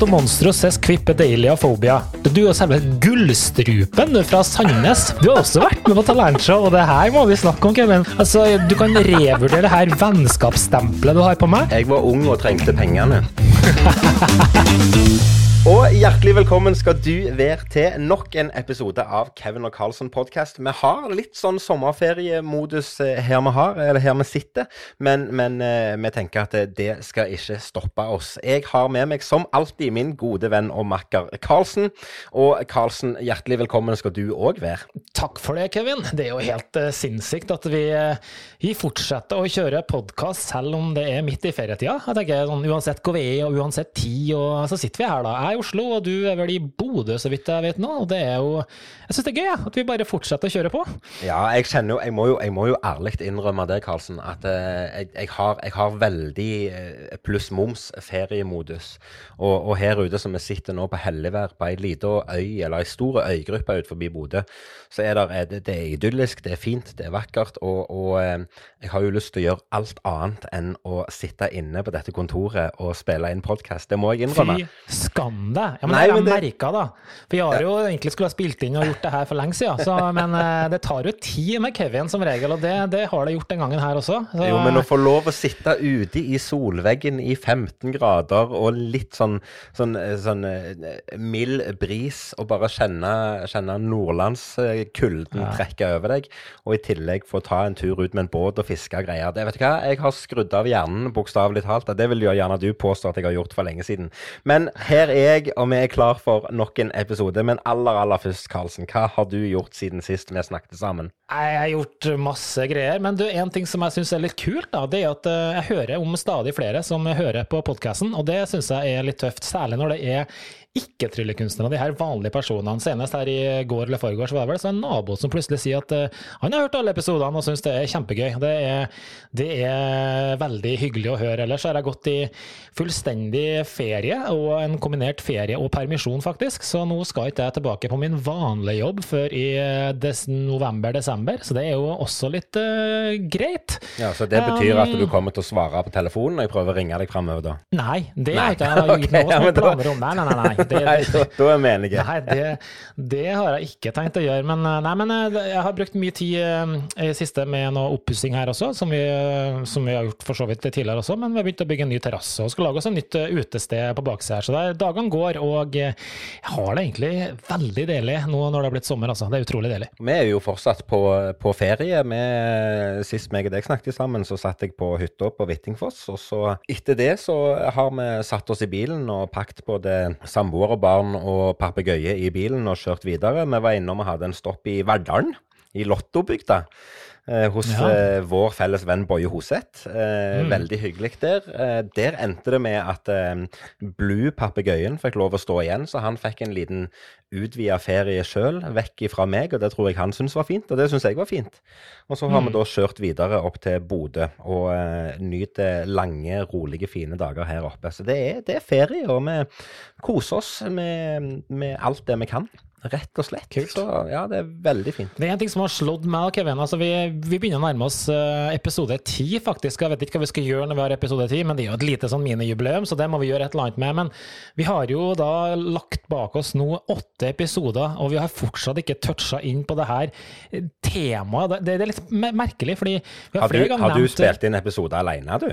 to monstros ses kvippe deilig av phobia. Du er selve gullstrupen fra Sandnes. Du har også vært med på talentshow, og det her må vi snakke om, Kevin. Altså, Du kan revurdere det her vennskapsstempelet du har på meg. Jeg var ung og trengte pengene. Og hjertelig velkommen skal du være til nok en episode av Kevin og Carlsen podkast. Vi har litt sånn sommerferiemodus eh, her vi har, eller her vi sitter, men, men eh, vi tenker at det skal ikke stoppe oss. Jeg har med meg som alltid min gode venn og makker Carlsen. Og Carlsen, hjertelig velkommen skal du òg være. Takk for det, Kevin. Det er jo helt uh, sinnssykt at vi, vi fortsetter å kjøre podkast selv om det er midt i ferietida. Jeg tenker sånn, Uansett hvor vi er og uansett tid, og så sitter vi her, da. Jeg er i Oslo, og du er vel i Bodø, så vidt jeg vet nå. Og det er jo Jeg syns det er gøy, ja, at vi bare fortsetter å kjøre på. Ja, jeg kjenner jo Jeg må jo, jeg må jo ærlig innrømme det, Karlsen, at uh, jeg, jeg, har, jeg, har, veldig pluss moms feriemodus. Og, og, her ute som vi sitter nå på Hellevær, på ei lita øy, eller ei stor øygruppe ut forbi Bodø, så er det, det, det er idyllisk, det er fint, det er vakkert. Og, og jeg har jo lyst til å gjøre alt annet enn å sitte inne på dette kontoret og spille inn podkast. Det må jeg innrømme. Fy skam deg! Ja, men Nei, det har jeg det... merka, da. For jeg har jo egentlig skulle ha spilt inn og gjort det her for lenge siden. Så, men uh, det tar jo tid med Kevin som regel, og det, det har det gjort den gangen her også. Så, jo, men å få lov å sitte ute i solveggen i 15 grader og litt sånn, sånn, sånn uh, mild bris, og bare kjenne, kjenne nordlandskulden ja. trekke over deg, og i tillegg få ta en tur ut med en båt og fiske og greier. Det vet du hva, jeg har skrudd av hjernen, bokstavelig talt. Det vil jo gjerne du påstå at jeg har gjort for lenge siden. Men her er jeg, og vi er klar for nok en episode. Men aller, aller først, Karlsen, hva har du gjort siden sist vi snakket sammen? Jeg har gjort masse greier, men du, en ting som jeg syns er litt kult, da, det er at eh, jeg hører om stadig flere som hører på podkasten, og det syns jeg er litt tøft. Særlig når det er ikke-tryllekunstnere, de her vanlige personene. Senest her i går eller foregårs var det vel så en nabo som plutselig sier at uh, han har hørt alle episodene og syns det er kjempegøy. Det er, det er, veldig hyggelig å høre. Ellers har jeg gått i fullstendig ferie, og en kombinert ferie og permisjon, faktisk. Så nå skal ikke jeg tilbake på min vanlige jobb før i eh, november-desember, så det er jo også litt uh, greit. Ja, Så det betyr um, at du kommer til å svare på telefonen når jeg prøver å ringe deg framover, da? Nei, det har ikke jeg som planer om. Nei, nei, nei. Nei. Det, nei, da, er vi enige. Nei, det, det, har jeg ikke tenkt å gjøre. Men, nei, men eh, jeg har brukt mye tid eh, i siste med noe oppussing her også, som vi, som vi, har gjort for så vidt tidligere også. Men vi har begynt å bygge en ny terrasse og skal lage oss et nytt eh, utested på baksida her. Så der, dagene går, og jeg har det egentlig veldig deilig nå når det har blitt sommer. Altså. Det er utrolig deilig. Vi er jo fortsatt på, på ferie. Med, sist meg og deg snakket sammen, så satt jeg på hytta på Hvittingfoss. Og så etter det så har vi satt oss i bilen og pakket både samboer og barn og papegøye i bilen og kjørt videre. Vi var innom og hadde en stopp i Verdalen, i Lottobygda. Eh, hos ja. eh, vår felles venn Boje Hoseth. Eh, mm. Veldig hyggelig der. Eh, der endte det med at eh, Blue, papegøyen, fikk lov å stå igjen, så han fikk en liten utvida ferie sjøl, vekk fra meg, og det tror jeg han syntes var fint, og det syns jeg var fint. Og så har mm. vi da kjørt videre opp til Bodø og eh, nyter lange, rolige, fine dager her oppe. Så det er, det er ferie, og vi koser oss med, med alt det vi kan. Rett og slett. Kult. Så ja, det er veldig fint. Det er en ting som har slått meg og Kevin. Altså, vi, vi, begynner å nærme oss uh, episode ti, faktisk. Jeg vet ikke hva vi skal gjøre når vi har episode ti, men det er jo et lite sånn minijubileum, så det må vi gjøre et eller annet med. Men vi har jo da lagt bak oss nå åtte episoder, og vi har fortsatt ikke toucha inn på det her temaet. Det, det er litt merkelig, fordi vi har, har flere ganger nevnt Har du spilt inn episode alene, du?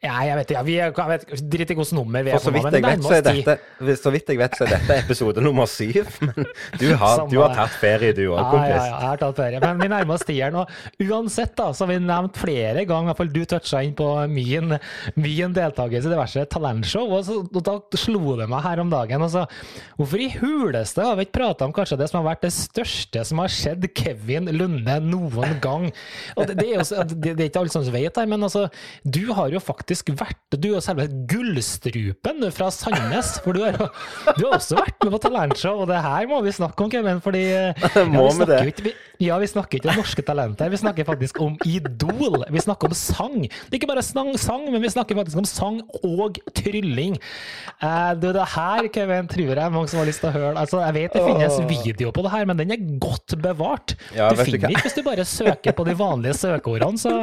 Ja, jeg vet, ja, vi er, jeg vet, Drit i hvilket nummer vi er på. Vet, så er dette, så vidt jeg vet, så er dette episode nummer syv. Men du har, du har tatt ferie, du òg, kompis. Ja, ja, jeg har tatt ferie. Men vi nærmer oss tieren. Og uansett, da, så har vi nevnt flere ganger, iallfall du toucha inn på min, min deltakelse i diverse talentshow. Og, så, og da slo det meg her om dagen. Altså, hvorfor i huleste har vi ikke prata om kanskje det som har vært det største som har skjedd Kevin Lunde noen gang? Og det, det er, jo, det, det er ikke alle som vet det, men altså, du har jo faktisk faktisk vært Du er selve gullstrupen fra Sandnes. For du har, du har også vært med på talentshow, og det her må vi snakke om, Kevin. Fordi ja, vi, snakker ikke, vi, ja, vi snakker ikke om norske talenter, vi snakker faktisk om Idol. Vi snakker om sang. Ikke bare sang, sang men vi snakker faktisk om sang og trylling. Uh, det, det her, Kevin, tror jeg mange som har lyst til å høre. Altså, jeg vet det finnes video på det her, men den er godt bevart. Ja, du finner ikke hvis du bare søker på de vanlige søkeordene. så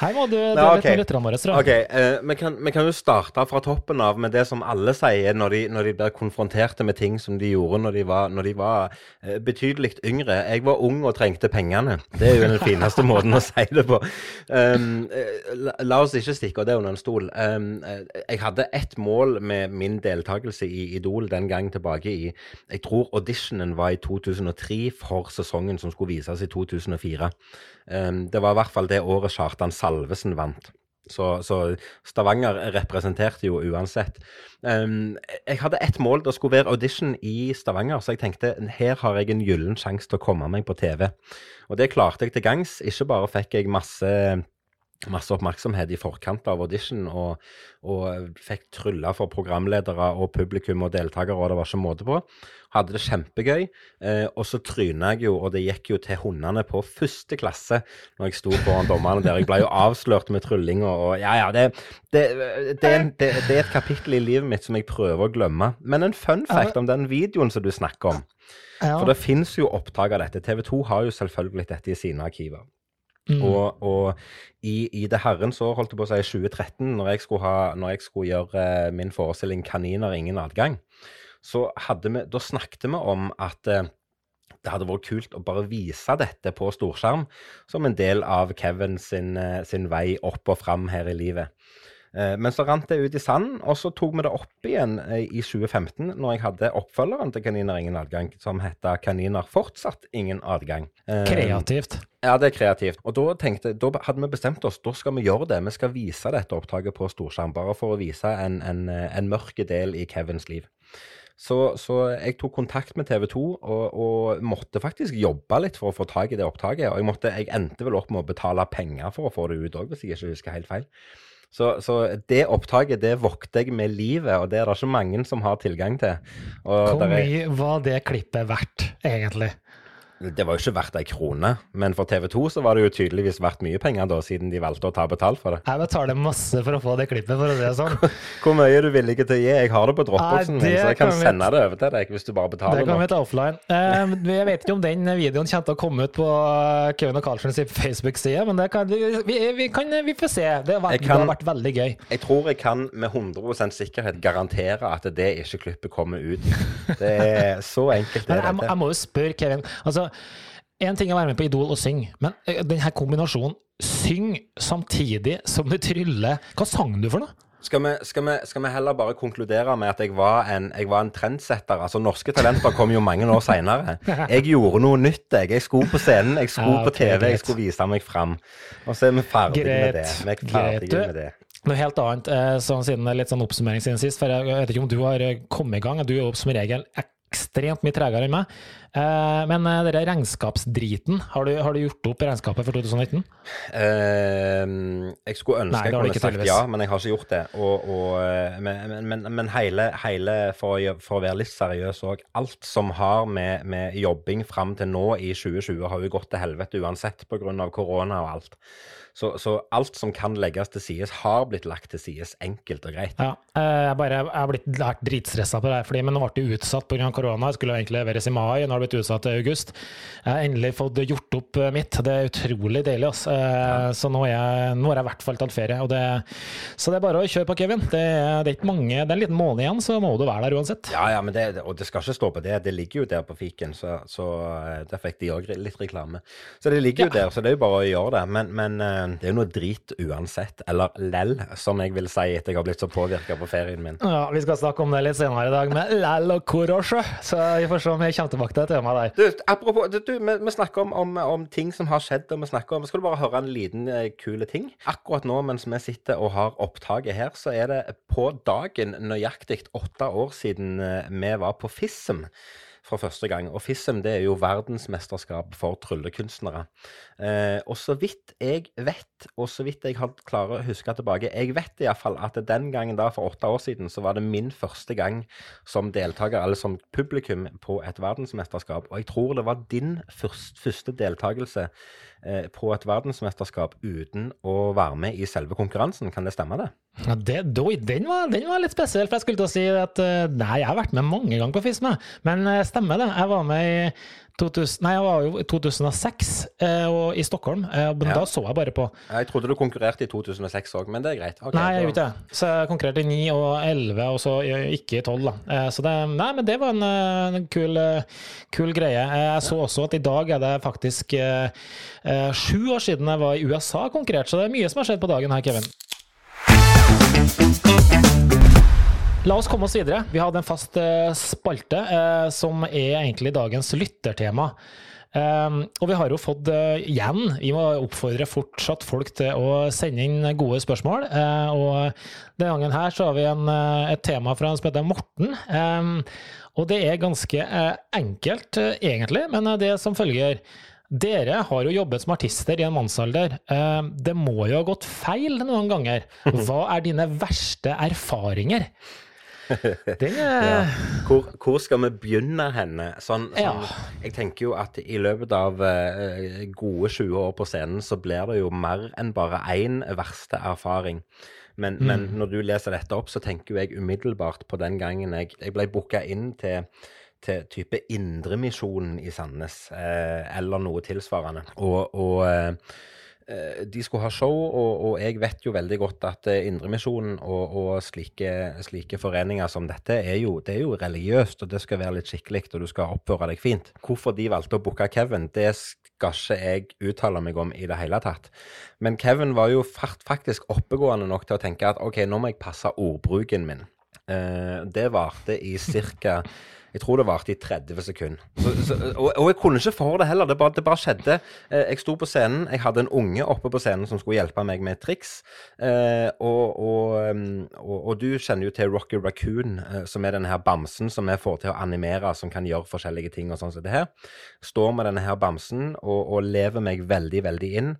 Her må du dele Nei, litt ok. med lytterne våre. tror jeg. Ok, eh, vi, kan, kan jo starte fra toppen av med det som alle sier når de, når de blir konfronterte med ting som de gjorde når de var, når de var uh, betydelig yngre. Jeg var ung og trengte pengene. Det er jo den fineste måten å si det på. Um, la, la oss ikke stikke det under en stol. Um, jeg hadde ett mål med min deltakelse i Idol den gang tilbake i Jeg tror auditionen var i 2003 for sesongen som skulle vises i 2004. Um, det var i hvert fall det året Kjartan Salvesen vant. Så, så Stavanger representerte jo uansett. Um, jeg hadde ett mål. Det skulle være audition i Stavanger, så jeg tenkte her har jeg en gyllen sjanse til å komme meg på TV. Og det klarte jeg til gangs. Ikke bare fikk jeg masse masse oppmerksomhet i forkant av audition, og, og fikk trylla for programledere og publikum og deltakere, og det var ikke måte på. Hadde det kjempegøy. Eh, og så tryna jeg jo, og det gikk jo til hundene på første klasse når jeg sto foran dommerne der. Jeg ble jo avslørt med tryllinga, og, Ja, ja, det, det, det, det, det er et kapittel i livet mitt som jeg prøver å glemme. Men en fun fact om den videoen som du snakker om. For det fins jo opptak av dette. TV 2 har jo selvfølgelig dette i sine arkiver. Mm. Og, og i, i det herrens år, holdt jeg på å si, 2013, når jeg skulle, ha, når jeg skulle gjøre eh, min forestilling 'Kaniner ingen adgang', så hadde vi, da snakket vi om at eh, det hadde vært kult å bare vise dette på storskjerm som en del av Kevin sin, eh, sin vei opp og fram her i livet. Eh, Men så rant det ut i sanden, og så tok vi det opp igjen eh, i 2015, når jeg hadde oppfølgeren til 'Kaniner ingen adgang', som heter 'Kaniner fortsatt ingen adgang'. Eh, Kreativt. ja, det er kreativt. Og da, tenkte, da hadde vi bestemt oss, da skal vi gjøre det. Vi skal vise dette opptaket på storskjerm, bare for å vise en, en, en mørke del i Kevins liv. Så, så jeg tok kontakt med TV 2 og, og måtte faktisk jobbe litt for å få tak i det opptaket. Og jeg, måtte, jeg endte vel opp med å betale penger for å få det ut òg, hvis jeg ikke husker helt feil. Så, så det opptaket det vokter jeg med livet, og det er det ikke mange som har tilgang til. Og Hvor mye var det klippet verdt, egentlig? Det var jo ikke verdt ei krone, men for TV 2 så var det jo tydeligvis verdt mye penger, da, siden de valgte å ta betalt for det. Jeg betaler masse for å få det klippet, for å si det sånn. Hvor mye er du villig til å gi? Jeg har det på dropboxen min, så jeg kan kan sende det over til deg hvis du bare Det kan kan vi nok. ta offline. Eh, jeg vet ikke om den videoen kommer til å komme ut på eh, Kevin og Carlsens Facebook-side, men det kan, vi, vi, kan, vi får se. Det har, vært, kan- det har vært veldig gøy. Jeg tror jeg kan med 100 sikkerhet garantere at det ikke klippet kommer ut. Det er så enkelt Men jeg, må- jeg må jo spørre Kevin. Altså, En ting er å være med på Idol og synge, men denne kombinasjonen syng samtidig som du tryller Hva sang du for noe? Skal vi, skal, vi, skal vi heller bare konkludere med at jeg var en, jeg var en trendsetter? Altså, Norske Talenter kom jo mange år seinere. Jeg gjorde noe nytt, jeg. Jeg skulle på scenen, jeg skulle Ja, på ok, TV, jeg skulle vise meg fram. Og så er vi ferdige med det. Vi er ferdige med det. Noe helt annet, eh, sånn siden litt sånn oppsummering siden sist, for jeg vet ikke om du har eh, kommet i gang. Du er jo som regel ekstremt mye tregere enn meg. Eh, Men eh, denne regnskapsdriten, har du, har du gjort opp regnskapet for 2019? Ehm, jeg skulle ønske Nei, jeg kunne sagt ja, men jeg har ikke gjort det. Og, og, eh, men men, men, hele, hele for, å, for å være litt seriøs òg, alt som har med, med jobbing fram til nå i 2020, har jo gått til helvete uansett pga. korona og alt. Så, så alt som kan legges til sides, har blitt lagt til sides, enkelt og greit. Ja, jeg, bare, jeg har blitt dritstressa på det, her, fordi, men nå ble det utsatt pga. korona. Det skulle egentlig leveres i mai, nå har blitt utsatt til august. Jeg har endelig fått gjort opp eh, mitt. Det er utrolig deilig. ass. Eh, Så nå, er jeg, nå har jeg i hvert fall tatt ferie. Og det, så det er bare å kjøre på, Kevin. Det, det er ikke mange, det er en liten måned igjen, så må du være der uansett. Ja, ja, men det, og det skal ikke stå på det. Det ligger jo der på fiken, så, så eh, der fikk de òg litt reklame. Så det ligger jo der, så det er jo bare å gjøre det. Men, men det er jo noe drit uansett. Eller lell, som jeg vil si etter jeg har blitt så påvirka på ferien min. Ja, Vi skal snakke om det litt senere i dag, med lell og korosje. Så vi får se om jeg kommer tilbake til temaet der. Du, apropos, du, du, vi, vi snakker om, om, om ting som har skjedd, og vi snakker om Skal du bare høre en liten eh, kule ting? Akkurat nå mens vi sitter og har opptaket her, så er det på dagen nøyaktig åtte år siden eh, vi var på FISM for første gang. Og FISM det er jo verdensmesterskap for tryllekunstnere. Eh, og så vidt jeg vet, og så vidt jeg har klarer å huske tilbake Jeg vet iallfall at den gangen da, for åtte år siden, så var det min første gang som deltaker, eller som publikum, på et verdensmesterskap. Og jeg tror det var din først, første deltakelse eh, på et verdensmesterskap uten å være med i selve konkurransen. Kan det stemme, det? Ja, det, den, var, den, var, litt spesiell, for jeg skulle til å si at eh, nei, jeg har vært med mange ganger på FISME. Men eh, stemmer det. Jeg var med i 2000, nei, jeg var jo 2006 eh, og i Stockholm, men ja. da så jeg bare på. Jeg trodde du konkurrerte i 2006 òg, men det er greit. Okay, nei, jeg gjorde ikke det. Så jeg konkurrerte i 9 og 11, og så ikke i 12. da. Så det, nei, men det var en, en kul, kul, greie. Jeg så også at i dag er det faktisk sju år siden jeg var i USA og konkurrerte, så det er mye som har skjedd på dagen her, Kevin. La oss komme oss videre. Vi hadde en fast uh, spalte uh, som er egentlig dagens lyttertema. Um, og vi har jo fått uh, igjen Vi må oppfordre fortsatt folk til å sende inn gode spørsmål. og denne gangen her så har vi en, et tema fra en som heter Morten. Og det er ganske enkelt, egentlig, men det er som følger. Dere har jo jobbet som artister i en mannsalder. Det må jo ha gått feil noen ganger. Hva er dine verste erfaringer? Det er ja. hvor, hvor, skal vi begynne henne? Sånn, sånn ja. Jeg tenker jo at i løpet av uh, gode 20 år på scenen, så blir det jo mer enn bare én verste erfaring. Men, mm. men, når du leser dette opp, så tenker jo jeg umiddelbart på den gangen jeg, jeg ble booka inn til til type Indremisjonen i Sandnes, eh, eller noe tilsvarende. Og, og eh, Eh, de skulle ha show, og, og, jeg vet jo veldig godt at Indremisjonen og, og slike, slike, foreninger som dette er jo, det er jo religiøst, og det skal være litt skikkelig, og du skal oppføre deg fint. Hvorfor de valgte å booke Kevin, det skal ikke jeg uttale meg om i det hele tatt. Men Kevin var jo faktisk oppegående nok til å tenke at OK, nå må jeg passe ordbruken min. Det varte i ca. Jeg tror det varte i 30 sekunder. Så, så, og, og, jeg kunne ikke for det heller. Det bare, det bare, skjedde. Eh, jeg sto på scenen. Jeg hadde en unge oppe på scenen som skulle hjelpe meg med et triks. Og, og, og, du kjenner jo til Rocky Raccoon, eh, som er denne her bamsen som vi får til å animere, som kan gjøre forskjellige ting og sånn som det her. Står med denne her bamsen og, lever meg veldig, veldig inn.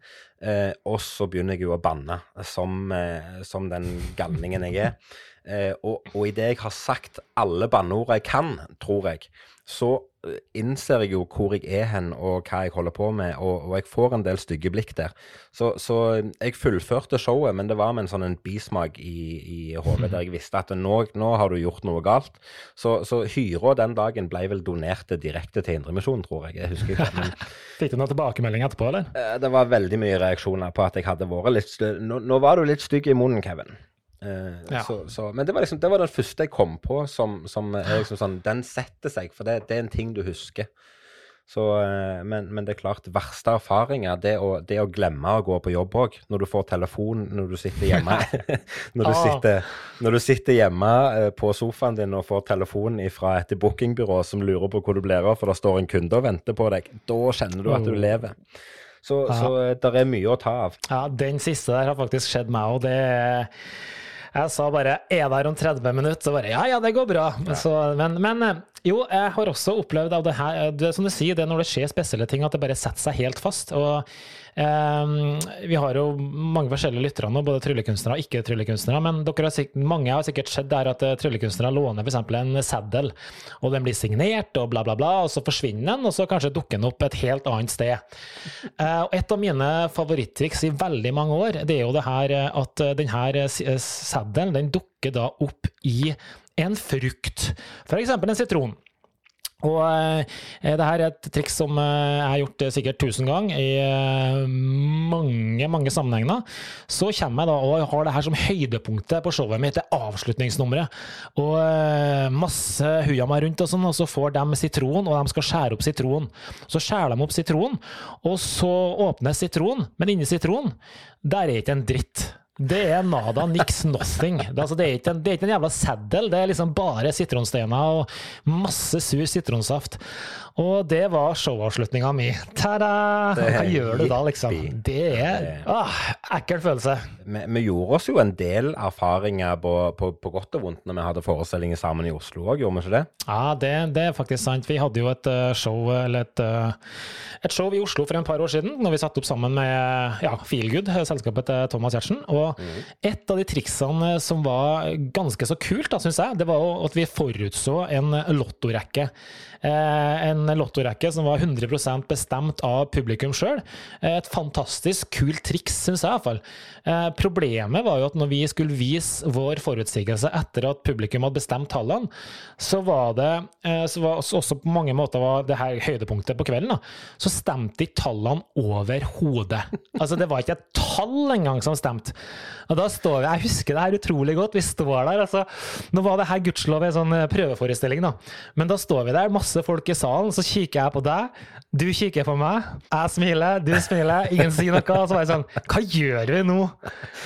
Eh, og så begynner jeg jo å banne, som, eh, som den galningen jeg er. Eh, og, og idet jeg har sagt alle banneord jeg kan, tror jeg, så eh, innser jeg jo hvor jeg er hen og hva jeg holder på med, og, og jeg får en del stygge blikk der. Så, så, jeg fullførte showet, men det var med en sånn en bismak i, i hodet der jeg visste at nå, nå, har du gjort noe galt. Så, så hyra den dagen ble vel donert direkte til Indremisjonen, tror jeg. Jeg husker ikke. Men, Fikk du noen tilbakemelding etterpå, eller? Eh, det var veldig mye reaksjoner på at jeg hadde vært litt Nå, nå var du litt stygg i munnen, Kevin. Uh, ja. så, så, men det var, liksom, det var den første jeg kom på som, som er liksom sånn Den setter seg, for det, det er en ting du husker. Så, uh, men, men, det er klart, verste erfaringer, det å, det å glemme å gå på jobb òg. Når du får telefon når du sitter hjemme når, du sitter, når, du sitter, hjemme uh, på sofaen din og får telefon fra et bookingbyrå som lurer på hvor du blir av, for det står en kunde og venter på deg, da kjenner du at du mm. lever. Så, ja. så det er mye å ta av. Ja, den siste der har faktisk skjedd meg òg. Det er jeg sa bare 'er der om 30 minutter', så bare 'ja ja, det går bra'. Så, men, men, eh, jo, jeg har også opplevd av det her, det, som du sier, det når det skjer spesielle ting, at det bare setter seg helt fast. og Um, vi har jo mange forskjellige lyttere nå, både tryllekunstnere og ikke-tryllekunstnere. Men har sikkert, mange har sikkert sett der at eh, tryllekunstnere låner f.eks. en seddel, og den blir signert, og bla, bla, bla, og så forsvinner den, og så kanskje dukker den opp et helt annet sted. Uh, et av mine favorittriks i veldig mange år, det er jo det her eh, at denne seddelen den dukker da opp i en frukt, f.eks. en sitron. Og eh, det her er et triks som eh, jeg har gjort sikkert tusen ganger i eh, mange mange sammenhenger. Så kommer jeg da og har det her som høydepunktet på showet mitt, det avslutningsnummeret. Og eh, masse huja rundt, og sånn, og så får de sitron, og de skal skjære opp sitron. Så skjærer de opp sitron, og så åpnes sitron, men inni sitron, der er ikke en dritt. Det er nada, niks, nothing. Det, altså, det, er ikke en, det er ikke en jævla seddel, det er liksom bare sitronsteiner og masse sur sitronsaft. Og det var showavslutninga mi. Ta-da! Hva gjør du da, liksom? Det er ah, ekkel følelse. Vi, vi, gjorde oss jo en del erfaringer på, på, på, godt og vondt når vi hadde forestillinger sammen i Oslo òg, gjorde vi ikke det? Ja, det, det, er faktisk sant. Vi hadde jo et uh, show, eller et, uh, et show i Oslo for en par år siden, når vi satte opp sammen med ja, Feelgood, selskapet til Thomas Giertsen. Og Og et av de triksene som var ganske så kult, syns jeg, det var at vi forutså en lottorekke. Eh, en lottorekke som var 100% bestemt av publikum sjøl. Et fantastisk kult triks, syns jeg iallfall. Eh, problemet var jo at når vi skulle vise vår forutsigelse etter at publikum hadde bestemt tallene, så var det eh, så var også på mange måter var det her høydepunktet på kvelden, da, så stemte ikke tallene overhodet. Altså, det var ikke et tall engang som stemte. Og da står vi, Jeg husker det her utrolig godt. Vi står der, altså. Nå var det her gudskjelov en sånn prøveforestilling, da. Men da står vi der, masse masse folk i salen, så kikker jeg på deg, du kikker på meg, jeg smiler, du smiler, ingen sier noe. Så var jeg sånn Hva gjør vi nå?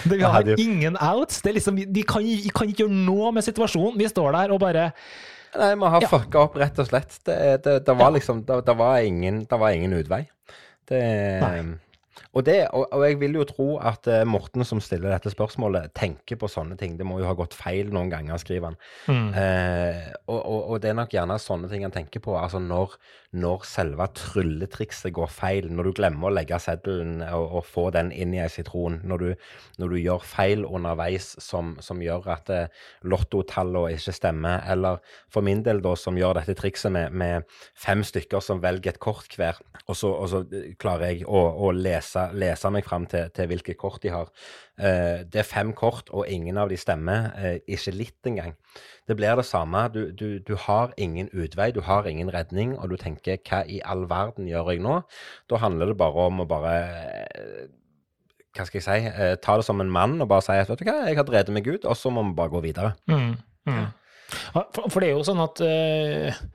Vi har ingen outs. Det er liksom, vi kan, kan ikke gjøre noe med situasjonen. Vi står der og bare Nei, vi har ja. fucka opp, rett og slett. Det, det, det var liksom det, det, var ingen, det var ingen utvei. Det Nei. Og, det, og, og, jeg vil jo tro at uh, Morten som stiller dette spørsmålet, tenker på sånne ting. Det må jo ha gått feil noen ganger, skriver han. Mm. Uh, og, og, og, det er nok gjerne sånne ting han tenker på. Altså når, når selve trylletrikset går feil, når du glemmer å legge seddelen og, få den inn i ei sitron, når du, når du, gjør feil underveis som, som gjør at eh, lottotallene ikke stemmer, eller for min del da som gjør dette trikset med, med fem stykker som velger et kort hver, og så, så eh, klarer jeg å, å lese, lese, meg fram til, til hvilke kort de har. Uh, det er fem kort, og ingen av de stemmer. Uh, ikke litt engang. Det blir det samme. Du, du, du, har ingen utvei, du har ingen redning, og du tenker 'hva i all verden gjør jeg nå?' Da handler det bare om å bare uh, hva skal jeg si, ta det som en mann og bare si at vet du hva, jeg har drevet meg ut, og så må vi bare gå videre. Mm, mm. For, for, det er jo sånn at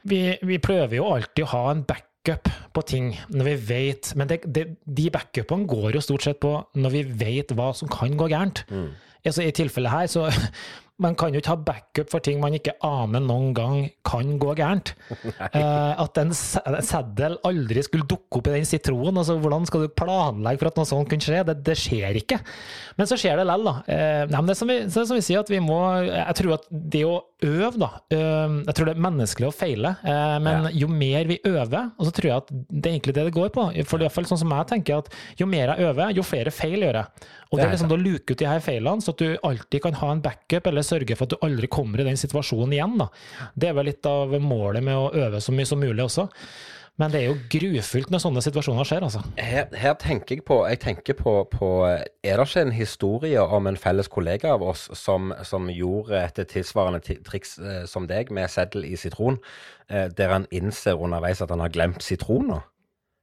vi, vi prøver jo alltid å ha en back backup på ting når vi vet Men det, det, de backupene går jo stort sett på når vi vet hva som kan gå gærent. Mm. Altså, I tilfellet her så man kan jo ikke ha backup for ting man ikke aner noen gang kan gå gærent. Eh, at en seddel aldri skulle dukke opp i den sitronen, altså hvordan skal du planlegge for at noe sånt kunne skje? Det, det skjer ikke. Men så skjer det likevel, da. Eh, nei, det, er som vi, det er som vi sier, at vi må Jeg tror at det å øve, da uh, Jeg tror det er menneskelig å feile, men ja. jo mer vi øver, og så tror jeg at det er egentlig det det går på. For i hvert fall sånn som jeg tenker, at jo mer jeg øver, jo flere feil gjør jeg. Og det er liksom å luke ut de her feilene, så at du alltid kan ha en backup, eller sørge for at du aldri kommer i den situasjonen igjen. Da. Det er vel litt av målet med å øve så mye som mulig også. Men det er jo grufullt når sånne situasjoner skjer, altså. Her, her tenker jeg på, jeg tenker på, på, Er det ikke en historie om en felles kollega av oss som, som gjorde et tilsvarende triks eh, som deg, med seddel i sitron, eh, der han innser underveis at han har glemt sitroner?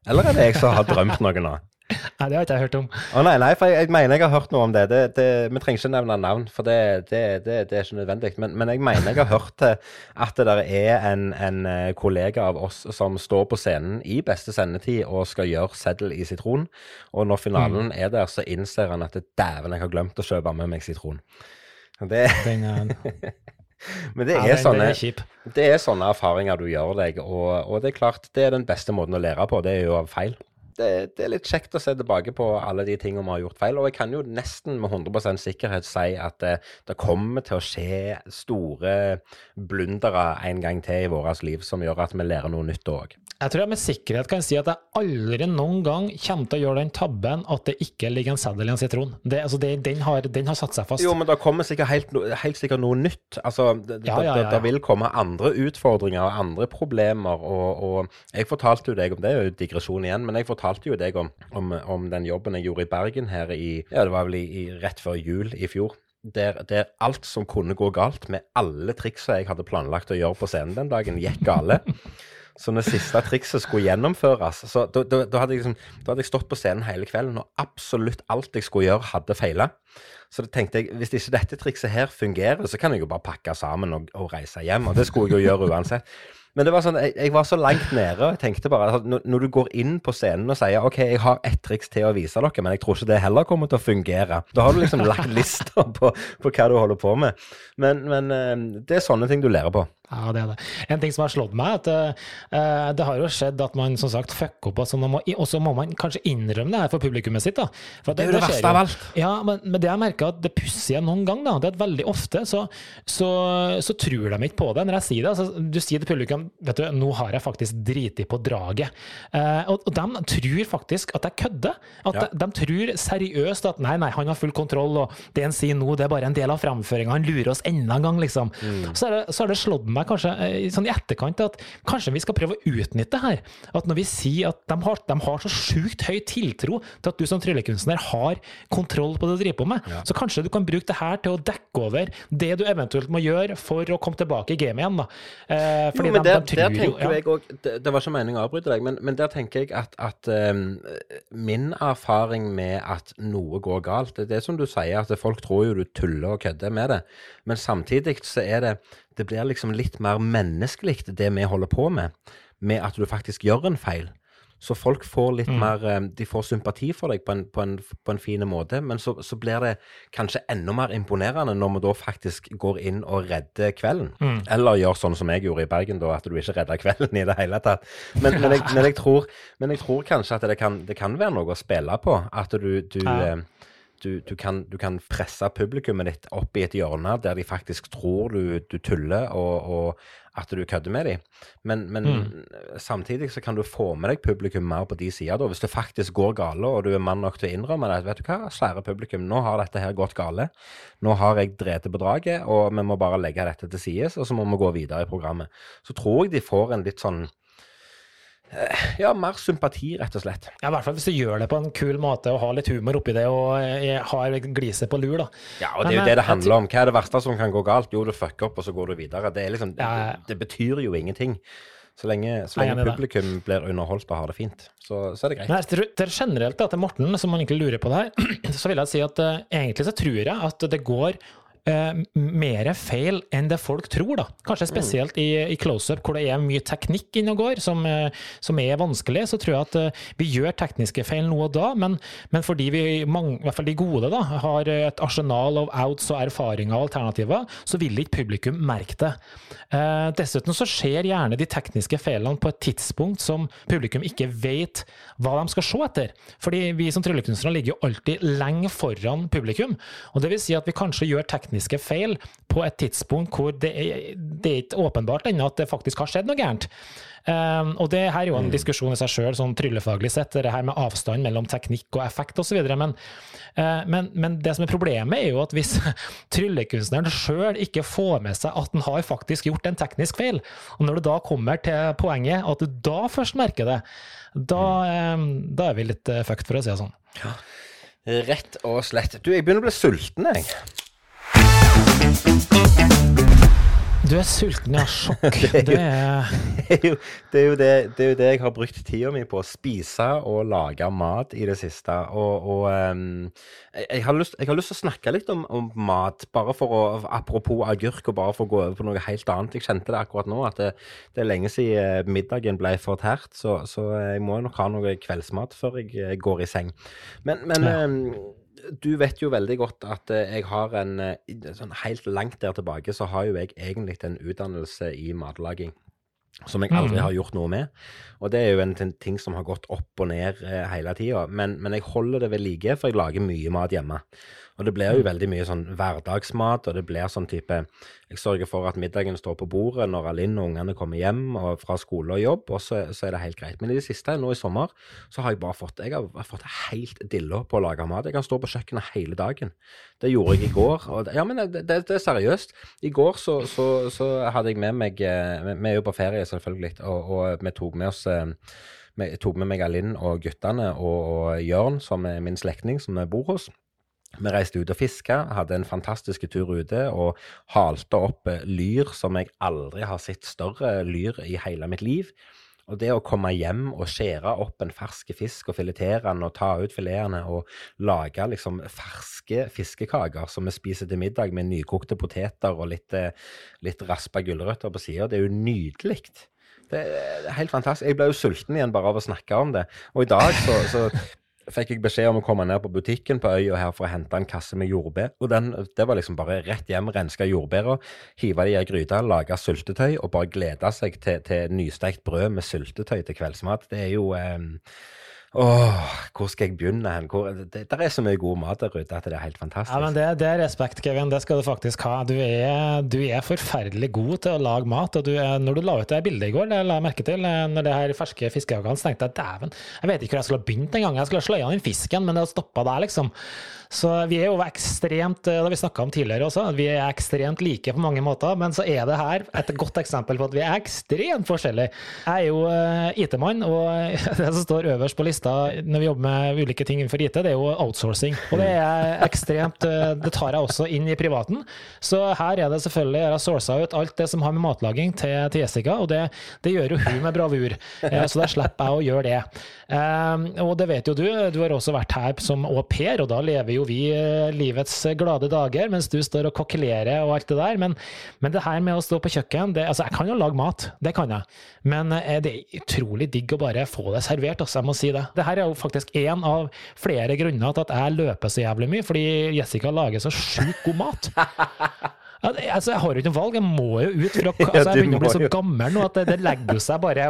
Eller er det jeg som har drømt noe nå? Nei, det har ikke jeg hørt om. Å nei, nei, for jeg, jeg, mener jeg har hørt noe om det. det, det vi trenger ikke nevne navn, for det, det, er ikke nødvendig. Men, men, jeg mener jeg har hørt at det der er en, en, eh, kollega av oss som står på scenen i beste sendetid og skal gjøre seddel i sitron. Og når finalen mm. er der, så innser han at dæven, jeg har glemt å kjøpe med meg sitron. Det Men det er, ja, sånne, det er sånne erfaringer du gjør deg, og, og, det er klart, det er den beste måten å lære på. Det er jo av feil det, det, er litt kjekt å se tilbake på alle de tingene vi har gjort feil. Og jeg kan jo nesten med 100 sikkerhet si at det, det, kommer til å skje store blundere en gang til i vårt liv som gjør at vi lærer noe nytt òg. Jeg tror jeg med sikkerhet kan si at jeg aldri noen gang kommer til å gjøre den tabben at det ikke ligger en seddel i en sitron. Det, altså det, den, har, den, har, satt seg fast. Jo, men det kommer sikkert helt, helt sikkert noe nytt. Altså, det, ja, ja, ja, vil komme andre utfordringer og andre problemer. Og, og, jeg fortalte jo deg om det, er jo digresjon igjen, men jeg fortalte jo deg om, om, om, den jobben jeg gjorde i Bergen her i Ja, det var vel i, i, rett før jul i fjor. Der, der, alt som kunne gå galt, med alle triksa jeg hadde planlagt å gjøre på scenen den dagen, gikk gale. Så når siste trikset skulle gjennomføres, så da, hadde liksom, hadde jeg stått på scenen hele kvelden, og absolutt alt jeg skulle gjøre, hadde feila. Så da tenkte jeg hvis ikke dette trikset her fungerer, så kan jeg jo bare pakke sammen og, og reise hjem. Og det skulle jeg jo gjøre uansett. Men det var sånn, jeg, jeg, var så langt nede, og jeg tenkte bare altså, når, når, du går inn på scenen og sier OK, jeg har ett triks til å vise dere, men jeg tror ikke det heller kommer til å fungere. Da har du liksom lagt lista på, på, hva du holder på med. Men, men, eh, det er sånne ting du lærer på. Ja, det er det. En ting som har slått meg, at uh, det har jo skjedd at man som sagt fucker opp, altså må, og så må man kanskje innrømme det her for publikummet sitt. da. Det, det, er jo det, verste av alt. Ja, men, men det jeg merker at det pussige noen gang, da, det er at veldig ofte så, så, så, tror de ikke på det når jeg sier det. Altså, du sier til publikum vet du, nå har jeg faktisk driti på draget. Uh, og, og, de tror faktisk at jeg kødder. At ja. de, de, tror seriøst at nei, nei, han har full kontroll, og det han sier nå, det er bare en del av framføringa. Han lurer oss enda en gang, liksom. Mm. Så, er det, så har det slått meg meg kanskje eh, sånn i etterkant at kanskje vi skal prøve å utnytte det her. At når vi sier at de har, de har så sjukt høy tiltro til at du som tryllekunstner har kontroll på det du driver på med, ja. så kanskje du kan bruke det her til å dekke over det du eventuelt må gjøre for å komme tilbake i gamet igjen. da. Eh, fordi jo, men de, der, de der tenker jo, ja. jeg òg det, det, var ikke meningen å avbryte deg, men, men, der tenker jeg at, at um, min erfaring med at noe går galt, det er det som du sier, at folk tror jo du tuller og kødder med det. Men samtidig så er det det blir liksom litt mer menneskelig, det vi holder på med, med at du faktisk gjør en feil. Så folk får litt mm. mer eh, De får sympati for deg på en, på en, på en fin måte, men så, så, blir det kanskje enda mer imponerende når vi da faktisk går inn og redder kvelden. Mm. Eller gjør sånn som jeg gjorde i Bergen, da, at du ikke redder kvelden i det hele tatt. Men, men, jeg, men, jeg, tror, men jeg, tror, kanskje at det kan, det kan, være noe å spille på. At du, du ja. eh, du, du, kan, du, kan, presse publikummet ditt opp i et hjørne der de faktisk tror du, du tuller, og, og, at du kødder med dem. Men, men mm. samtidig så kan du få med deg publikum mer på de sida. Hvis det faktisk går gale, og du er mann nok til å innrømme det, vet du hva, svære publikum, nå har dette her gått gale. Nå har jeg drept på draget, og vi må bare legge dette til side, og så må vi gå videre i programmet. Så tror jeg de får en litt sånn ja, mer sympati, rett og slett. Ja, I hvert fall hvis du gjør det på en kul måte og har litt humor oppi det og eh, har gliset på lur, da. Ja, og det er jo det det handler om. Hva er det verste som kan gå galt? Jo, du fucker opp, og så går du videre. Det, liksom, det, det betyr jo ingenting. Så lenge, så lenge publikum blir underholdt og har det fint, så, så er det greit. Nei, til generelt da, til Morten, som man egentlig lurer på det her, så vil jeg si at uh, egentlig så tror jeg at det går eh, mer feil enn det folk tror. da. Kanskje spesielt i, i close-up, hvor det er mye teknikk inne og går, som, eh, som, er vanskelig. Så tror jeg at eh, vi gjør tekniske feil nå og da, men, men fordi vi, mange, i hvert fall de gode, da, har et arsenal av outs og erfaringer og alternativer, så vil ikke publikum merke det. Eh, dessuten så skjer gjerne de tekniske feilene på et tidspunkt som publikum ikke vet hva de skal se etter. Fordi vi som tryllekunstnere ligger jo alltid lenge foran publikum. Og det vil si at vi kanskje gjør tekniske tekniske feil på et tidspunkt hvor det er, det er ikke åpenbart ennå at det faktisk har skjedd noe gærent. Um, og det her er jo en mm. diskusjon i seg sjøl, sånn tryllefaglig sett, det her med avstand mellom teknikk og effekt osv. Men, uh, men, men det som er problemet, er jo at hvis tryllekunstneren sjøl ikke får med seg at han har faktisk gjort en teknisk feil, og når du da kommer til poenget at du da først merker det, da, um, da er vi litt uh, fucked, for å si det sånn. Ja. Rett og slett. Du, jeg begynner å bli sulten, jeg. Du er sulten, ja. Sjokk. Det er, jo, det, er jo, det, det, er jo det jeg har brukt tida mi på. Å spise og lage mat i det siste. Og, og um, jeg, har lyst, til å snakke litt om, om, mat, bare for å Apropos agurk, og bare for å gå over på noe helt annet. Jeg kjente det akkurat nå, at det, det er lenge siden middagen ble fortært. Så, så jeg må nok ha noe kveldsmat før jeg går i seng. Men, men ja. um, du vet jo veldig godt at eh, jeg har en eh, sånn Helt langt der tilbake så har jo jeg egentlig en utdannelse i matlaging. Som jeg aldri mm. har gjort noe med. Og det er jo en ting som har gått opp og ned eh, hele tida. Men, men, jeg holder det ved like, for jeg lager mye mat hjemme. Og det blir jo veldig mye sånn hverdagsmat, og det blir sånn type Jeg sørger for at middagen står på bordet når Alinn og ungene kommer hjem og fra skole og jobb, og så, så, er det helt greit. Men i det siste, nå i sommer, så har jeg bare fått Jeg har fått helt dilla på å lage mat. Jeg kan stå på kjøkkenet hele dagen. Det gjorde jeg i går. Og, ja, men det, det, det, er seriøst. I går så, så, så, hadde jeg med meg eh, Vi er jo på ferie, selvfølgelig, og, og vi tok med oss jeg eh, tok med meg Alinn og guttene og, Jørn, som er min slektning, som vi bor hos. Vi reiste ut og fiska, hadde en fantastisk tur ute og halte opp eh, lyr som jeg aldri har sett større lyr i hele mitt liv. Og det å komme hjem og skjære opp en fersk fisk og filetere den og ta ut filetene og lage liksom ferske fiskekaker som vi spiser til middag med nykokte poteter og litt, eh, litt raspa gulrøtter på sida, det er jo nydelig. Det er helt fantastisk. Jeg ble jo sulten igjen bare av å snakke om det. Og i dag så, så fikk jeg beskjed om å komme ned på butikken på øya her for å hente en kasse med jordbær. Og den, det var liksom bare rett hjem, renske jordbæra, hive de i ei gryte, lage syltetøy og bare glede seg til, til nystekt brød med syltetøy til kveldsmat. Det er jo eh, Åh, hvor skal jeg begynne hen? Hvor, det, det, er så mye god mat der ute at det er helt fantastisk. Ja, men det, det, er respekt, Kevin. Det skal du faktisk ha. Du er, du er forferdelig god til å lage mat. og du er, Når du la ut det bildet i går, det la jeg merke til, eh, når det her ferske fiskehagene, så tenkte jeg dæven, jeg vet ikke hvor jeg skulle ha begynt engang. Jeg skulle ha sløya den fisken, men det stoppa der, liksom. Så vi er jo ekstremt, eh, det har vi om tidligere også, vi er ekstremt like på mange måter. Men så er det her et godt eksempel på at vi er ekstremt forskjellige. Jeg er jo eh, IT-mann, og det som står øverst på lista når vi jobber med ulike ting innenfor IT, det er jo outsourcing. Og det er ekstremt eh, Det tar jeg også inn i privaten. Så her er det selvfølgelig Jeg har sourca ut alt det som har med matlaging til, til Jessica, og det, det, gjør jo hun med bravur. Så da slipper jeg å gjøre det. Og det vet jo du, du har også vært her som au pair, og da lever jo vi eh, livets glade dager mens du står og kokkelerer og alt det der. Men, men, det her med å stå på kjøkken det, Altså, jeg kan jo lage mat, det kan jeg. Men eh, det er utrolig digg å bare få det servert, altså, jeg må si det. Det her er jo faktisk én av flere grunner til at jeg løper så jævlig mye, fordi Jessica lager så sjukt god mat. Altså, jeg har jo ikke noe valg, jeg må jo ut. For altså, jeg begynner å bli så gammel nå at det, det legger seg bare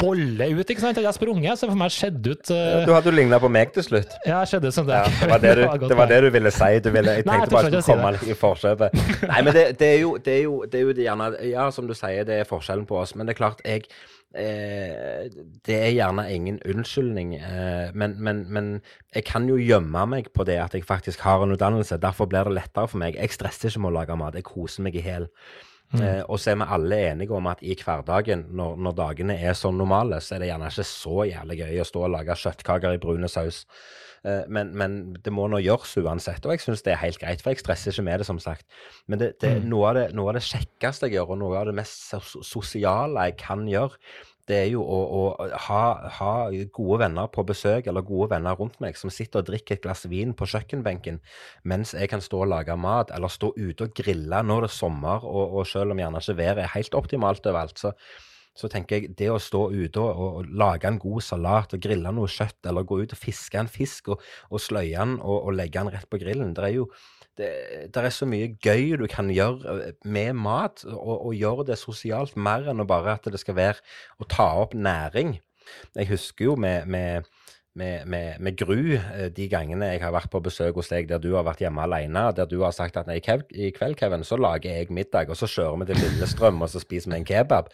bolle ut. ikke sant? Jeg har sprunget, så for meg skjedde ut uh... Du hadde jo ligna på meg til slutt. Ja, skjedde ut som det. Ja, det, var det, du, det var det du ville si. Du ville, jeg tenkte Nei, jeg bare skulle komme litt i forkjøpet. Nei, men det, det, er jo, det er jo, det er jo gjerne Ja, som du sier, det er forskjellen på oss. Men det er klart, jeg Eh, det er gjerne ingen unnskyldning, eh, men, men, men, jeg kan jo gjemme meg på det at jeg faktisk har en utdannelse. Derfor blir det lettere for meg. Jeg stresser ikke med å lage mat. Jeg koser meg i hæl. Mm. Eh, og så er vi alle enige om at i hverdagen, når, når, dagene er sånn normale, så er det gjerne ikke så jævlig gøy å stå og lage kjøttkaker i brune saus. Eh, men, men, det må nå gjøres uansett, og jeg syns det er helt greit, for jeg stresser ikke med det, som sagt. Men det, det, mm. noe, av det, noe, av det, kjekkeste jeg gjør, og noe av det mest sosiale jeg kan gjøre, det er jo å, å ha, ha, gode venner på besøk, eller gode venner rundt meg, som sitter og drikker et glass vin på kjøkkenbenken mens jeg kan stå og lage mat, eller stå ute og grille når det er sommer, og, og selv om gjerne ikke været er helt optimalt overalt, så, så tenker jeg det å stå ute og, og, lage en god salat og grille noe kjøtt, eller gå ut og fiske en fisk og, og sløye den og, og legge den rett på grillen, det er jo det, det, er så mye gøy du kan gjøre eh, med mat, og, gjøre det sosialt mer enn å bare at det skal være å ta opp næring. Jeg husker jo med, med, med, med, med Gru eh, de gangene jeg har vært på besøk hos deg der du har vært hjemme alene, der du har sagt at nei, i kveld, Kevin, så lager jeg middag, og så kjører vi til Lillestrøm og så spiser vi en kebab.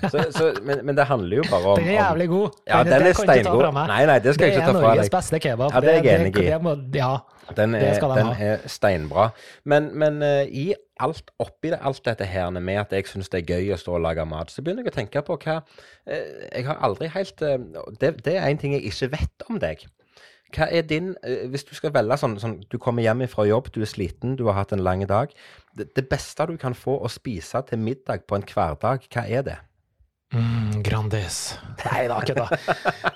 Så, så, men, men, det handler jo bare om Den er jævlig god. Ja, den, den er steingod. Nei, nei, det skal jeg ikke ta fra deg. Det er Norges beste kebab. Ja, det er jeg enig i. Ja, den er, den er steinbra. Men, men uh, i alt oppi det, alt dette her med at jeg syns det er gøy å stå og lage mat, så begynner jeg å tenke på hva uh, Jeg har aldri helt uh, det, det, er en ting jeg ikke vet om deg. Hva er din Hvis du skal velge sånn, sånn Du kommer hjem fra jobb, du er sliten, du har hatt en lang dag. Det, det beste du kan få å spise til middag på en hverdag, hva er det? Mm, Grandis. Nei da, kødda.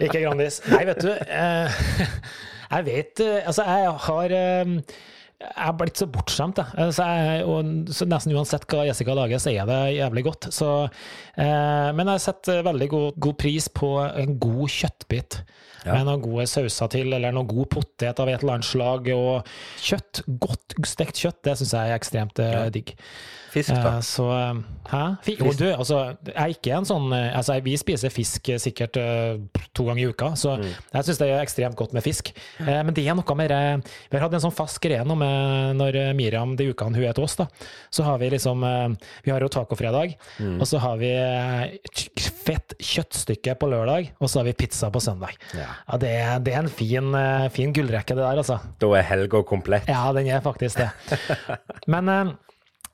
Ikke Grandis. Nei, vet du. Eh, jeg vet eh, Altså, jeg har eh, jeg har blitt så bortskjemt, jeg. Altså, jeg og, så nesten uansett hva Jessica lager, så er det jævlig godt. Så, eh, men jeg setter veldig god, god, pris på en god kjøttbit. Ja. Med noen gode sauser til, eller noen god potet av et eller annet slag. Og kjøtt, godt stekt kjøtt, det syns jeg er ekstremt eh, ja. digg. Fisk, da? Eh, så Hæ? Jo, du, altså, jeg er ikke en sånn eh, altså, Vi spiser fisk eh, sikkert to ganger i uka, så mm. jeg syns det er ekstremt godt med fisk. men det er noe mer Vi har hatt en sånn fast greie nå med når Miriam de ukene hun er til oss, da. Så har vi liksom Vi har jo tacofredag, mm. og så har vi fett kjøttstykke på lørdag, og så har vi pizza på søndag. Ja. Ja, det, er, det, er, en fin, fin gullrekke, det der, altså. Da er helga komplett. Ja, den er faktisk det. Men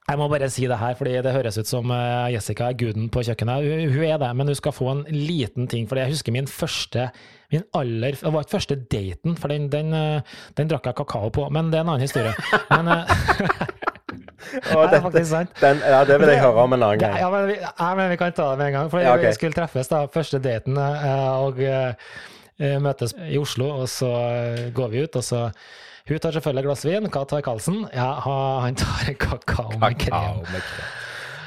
jeg må bare si det her, fordi det høres ut som eh, Jessica er guden på kjøkkenet. Hun er det, men hun skal få en liten ting. for jeg husker min første min aller, Det var ikke første daten, for den, den, eh, den, drakk jeg kakao på. Men det er en annen historie. Men, oh, det er faktisk sant. Den, ja, det vil jeg høre om en annen gang. Ja, men vi, ja, men vi kan ta det med en gang. For ja, okay. vi skulle treffes, da. Første daten, og møtes i Oslo, og så går vi ut, og så hun tar selvfølgelig et glass vin. Hva tar Karlsen? Ja, han tar kakao med krem.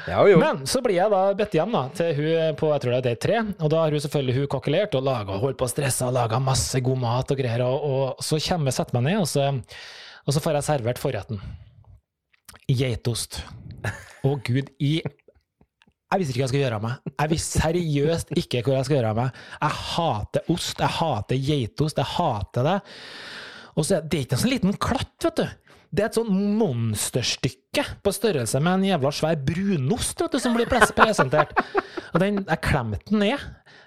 Ja, jo. Men så blir jeg da bedt hjem da, til hun på jeg tror det er day tre, og da har hun selvfølgelig hun kokkelert og laga, holdt på å stresse og laga masse god mat og greier, og, og så kommer jeg setter meg ned, og så, og så får jeg servert forretten. Geitost. Å gud, i jeg visste ikke hva jeg skulle gjøre av meg. Jeg visste seriøst ikke hvor jeg skulle gjøre av meg. Jeg hater ost, jeg hater geitost, jeg hater det. Og så er det ikke en sånn liten klatt, vet du. Det er et sånn monsterstykke på størrelse med en jævla svær brunost vet du, som blir pres- presentert. Og den, jeg klemte den ned.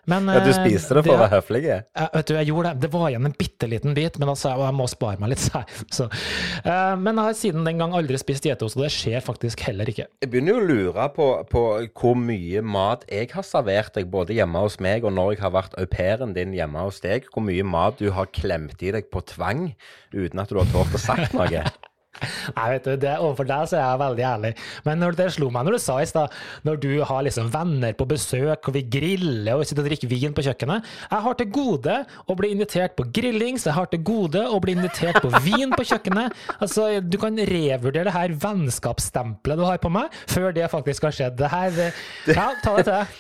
Men, Ja, du eh, spiste det for å være høflig? vet du, jeg gjorde det. Det var igjen en bitte liten bit, men da sa jeg at jeg må spare meg litt. Så, eh, men jeg har siden den gang aldri spist geitost, og det skjer faktisk heller ikke. Jeg begynner jo å lure på, på hvor mye mat jeg har servert deg, både hjemme hos meg og når jeg har vært au pairen din hjemme hos deg. Hvor mye mat du har klemt i deg på tvang uten at du har tort å sagt noe. Nei, vet du, det, Overfor deg så er jeg veldig ærlig. Men når det slo meg når du sa i stad, når du har liksom venner på besøk, og vi griller og sitter og drikker vin på kjøkkenet Jeg har til gode å bli invitert på grillings, jeg har til gode å bli invitert på vin på kjøkkenet. Altså, Du kan revurdere det her vennskapsstempelet du har på meg, før det faktisk har skjedd. Det her, ja, ta det til deg.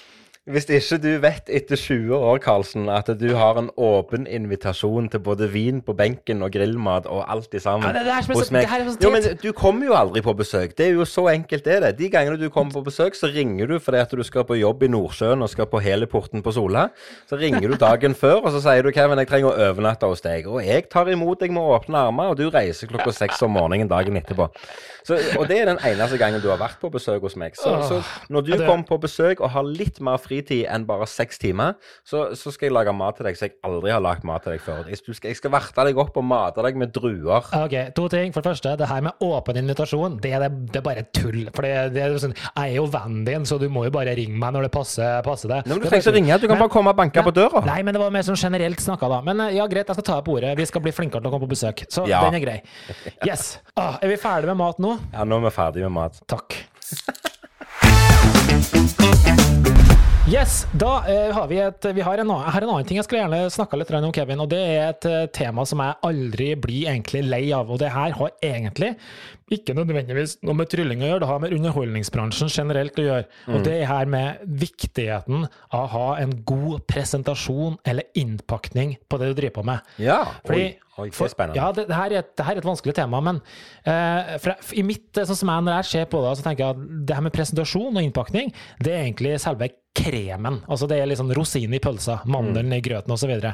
Hvis ikke du vet etter 20 år, Karlsen, at du har en åpen invitasjon til både vin på benken og grillmat og alt i sammen Ja, det- det hos meg Jo, men du kommer jo aldri på besøk. Det er jo så enkelt, det er det. De gangene du kommer på besøk, så ringer du fordi at du skal på jobb i Nordsjøen og skal på Heliporten på Sola. Så ringer du dagen før, og så sier du Kevin, jeg trenger å overnatte hos deg. Og jeg tar imot deg med åpne armer, og du reiser klokka seks om morgenen dagen etterpå. Så, og det er den eneste gangen du har vært på besøk hos meg. Så, så når du kommer på besøk og har litt mer fritid enn bare seks timer, så, så skal jeg lage mat til deg som jeg aldri har lagd mat til deg før. Jeg skal, jeg skal verte deg opp og mate deg med druer. Ok, to ting. For det første, det her med åpen invitasjon, det det, det er bare tull. For det, det er sånn, jeg er jo vennen din, så du må jo bare ringe meg når det passer, passer deg. Men Du er trenger ikke ringe, du kan Men- bare komme og banke på døra. Nei, men det var mer sånn generelt snakka da. Men eh, ja, greit, jeg skal ta deg på ordet. Vi skal bli flinkere til å komme på besøk. Så Ja. den er grei. Yes. Ah, er vi ferdige med mat nå? Ja, nå er vi ferdig med mat. Takk. Yes, da eh, har vi et vi har en, har en annen ting jeg skulle gjerne snakka litt om, Kevin. Og det er et eh, tema som jeg aldri blir egentlig lei av. Og det her har egentlig ikke nødvendigvis noe med trylling å gjøre, det har med underholdningsbransjen generelt å gjøre. Og det er her med viktigheten av å ha en god presentasjon eller innpakning på det du driver på med. Ja. Fordi, oi, oi, det er spennende. Ja, det, det, her er et, det her er et vanskelig tema, men uh, for, i mitt, eh, sånn som jeg, når jeg ser på det, så tenker jeg at det her med presentasjon og innpakning, det er egentlig selve kremen. Altså det er liksom rosinen i pølsa, mandelen i grøten osv. Det,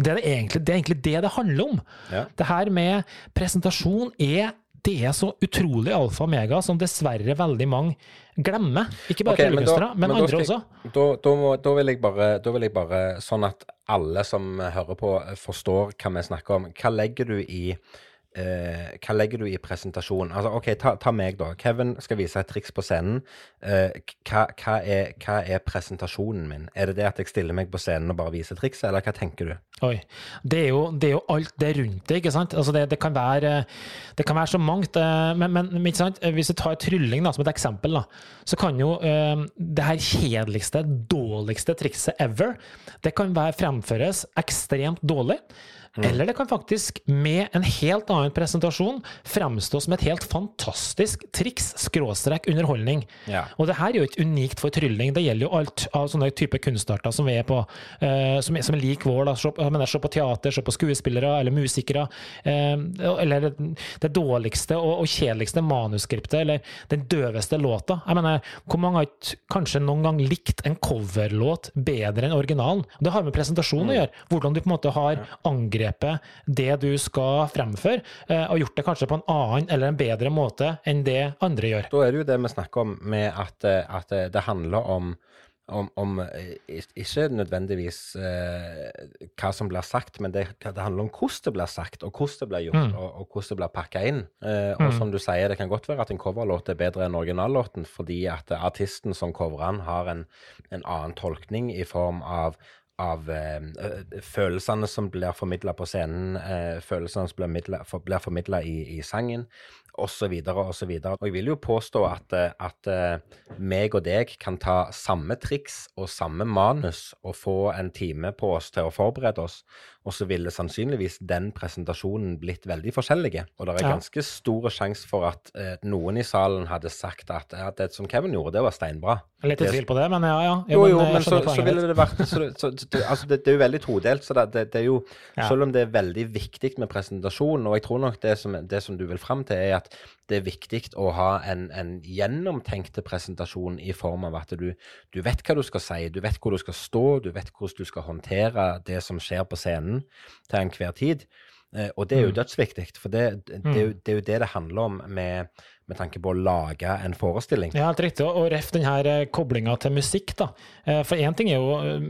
er det, egentlig, det er egentlig det det handler om. Ja. Det her med presentasjon er det er så utrolig alfa og mega som dessverre veldig mange glemmer. Ikke bare okay, tryllekunstnere, men, men da andre skal også. Da, da, må, da, vil bare, da vil jeg bare, sånn at alle som hører på, forstår hva vi snakker om. Hva legger du i eh, hva legger du i presentasjon? Altså, ok, ta, ta meg, da. Kevin skal vise et triks på scenen. Eh, hva, hva, er, hva er presentasjonen min? Er det det at jeg stiller meg på scenen og bare viser trikset, eller hva tenker du? Oi. Det er, jo, det er jo alt det rundt det, ikke sant? Altså det, det, kan være, det kan være så mangt. eh, Men, men, men ikke sant? hvis du tar trylling da, som et eksempel, da, så kan jo eh, det her kjedeligste, dårligste trikset ever, det kan være fremføres ekstremt dårlig. Eller det kan faktisk, med en helt annen presentasjon, fremstå som et helt fantastisk triks, skråstrek underholdning. Ja. Og det her er jo ikke unikt for trylling, det gjelder jo alt av sånne type kunstarter som vi er på, uh, som, som er lik vår. da, Se, mener, se på teater, se på skuespillere eller musikere. Uh, eller det dårligste og, og kjedeligste manuskriptet, eller den døveste låta. Jeg mener, Hvor mange har ikke kanskje noen gang likt en coverlåt bedre enn originalen? Det har med presentasjon å gjøre. Hvordan du på en måte har angrepet det du skal fremføre, eh, og gjort det kanskje på en annen eller en bedre måte enn det andre gjør. Da er det jo det vi snakker om med at, eh, at eh, det handler om om, om ikke nødvendigvis eh, hva som blir sagt, men det, det handler om hvordan det blir sagt, og hvordan det blir gjort, og, og hvordan det blir pakka inn. Eh, og som du sier, det kan godt være at en coverlåt er bedre enn originallåten, fordi at artisten som coverer den, har en, en annen tolkning i form av av eh, følelsene som blir formidla på scenen, eh, følelsene som blir, midla- formidla i, i sangen, osv., osv. Jeg vil jo påstå at, eh, at eh, meg og deg kan ta samme triks og samme manus og få en time på oss til å forberede oss, og så ville sannsynligvis den presentasjonen blitt veldig forskjellige. Og det er Ja. ganske stor sjanse for at eh, noen i salen hadde sagt at ja, det som Kevin gjorde, det var steinbra. Litt i tvil på det, men ja, ja. jo, jo, jo men så, så ville det vært så, så, det, altså det, det er jo veldig todelt. så det, det, det er jo, Ja. Selv om det er veldig viktig med presentasjon, og jeg tror nok det som, det som du vil fram til, er at det er viktig å ha en, en gjennomtenkte presentasjon i form av at du, du vet hva du skal si, du vet hvor du skal stå, du vet hvordan du skal håndtere det som skjer på scenen til enhver tid. Eh, og det er jo Mm. dødsviktig, for det, det, er det er jo det det handler om med, med tanke på å lage en forestilling. Ja, helt riktig. Og ref denne eh, koblinga til musikk, da. Eh, For én ting er jo eh,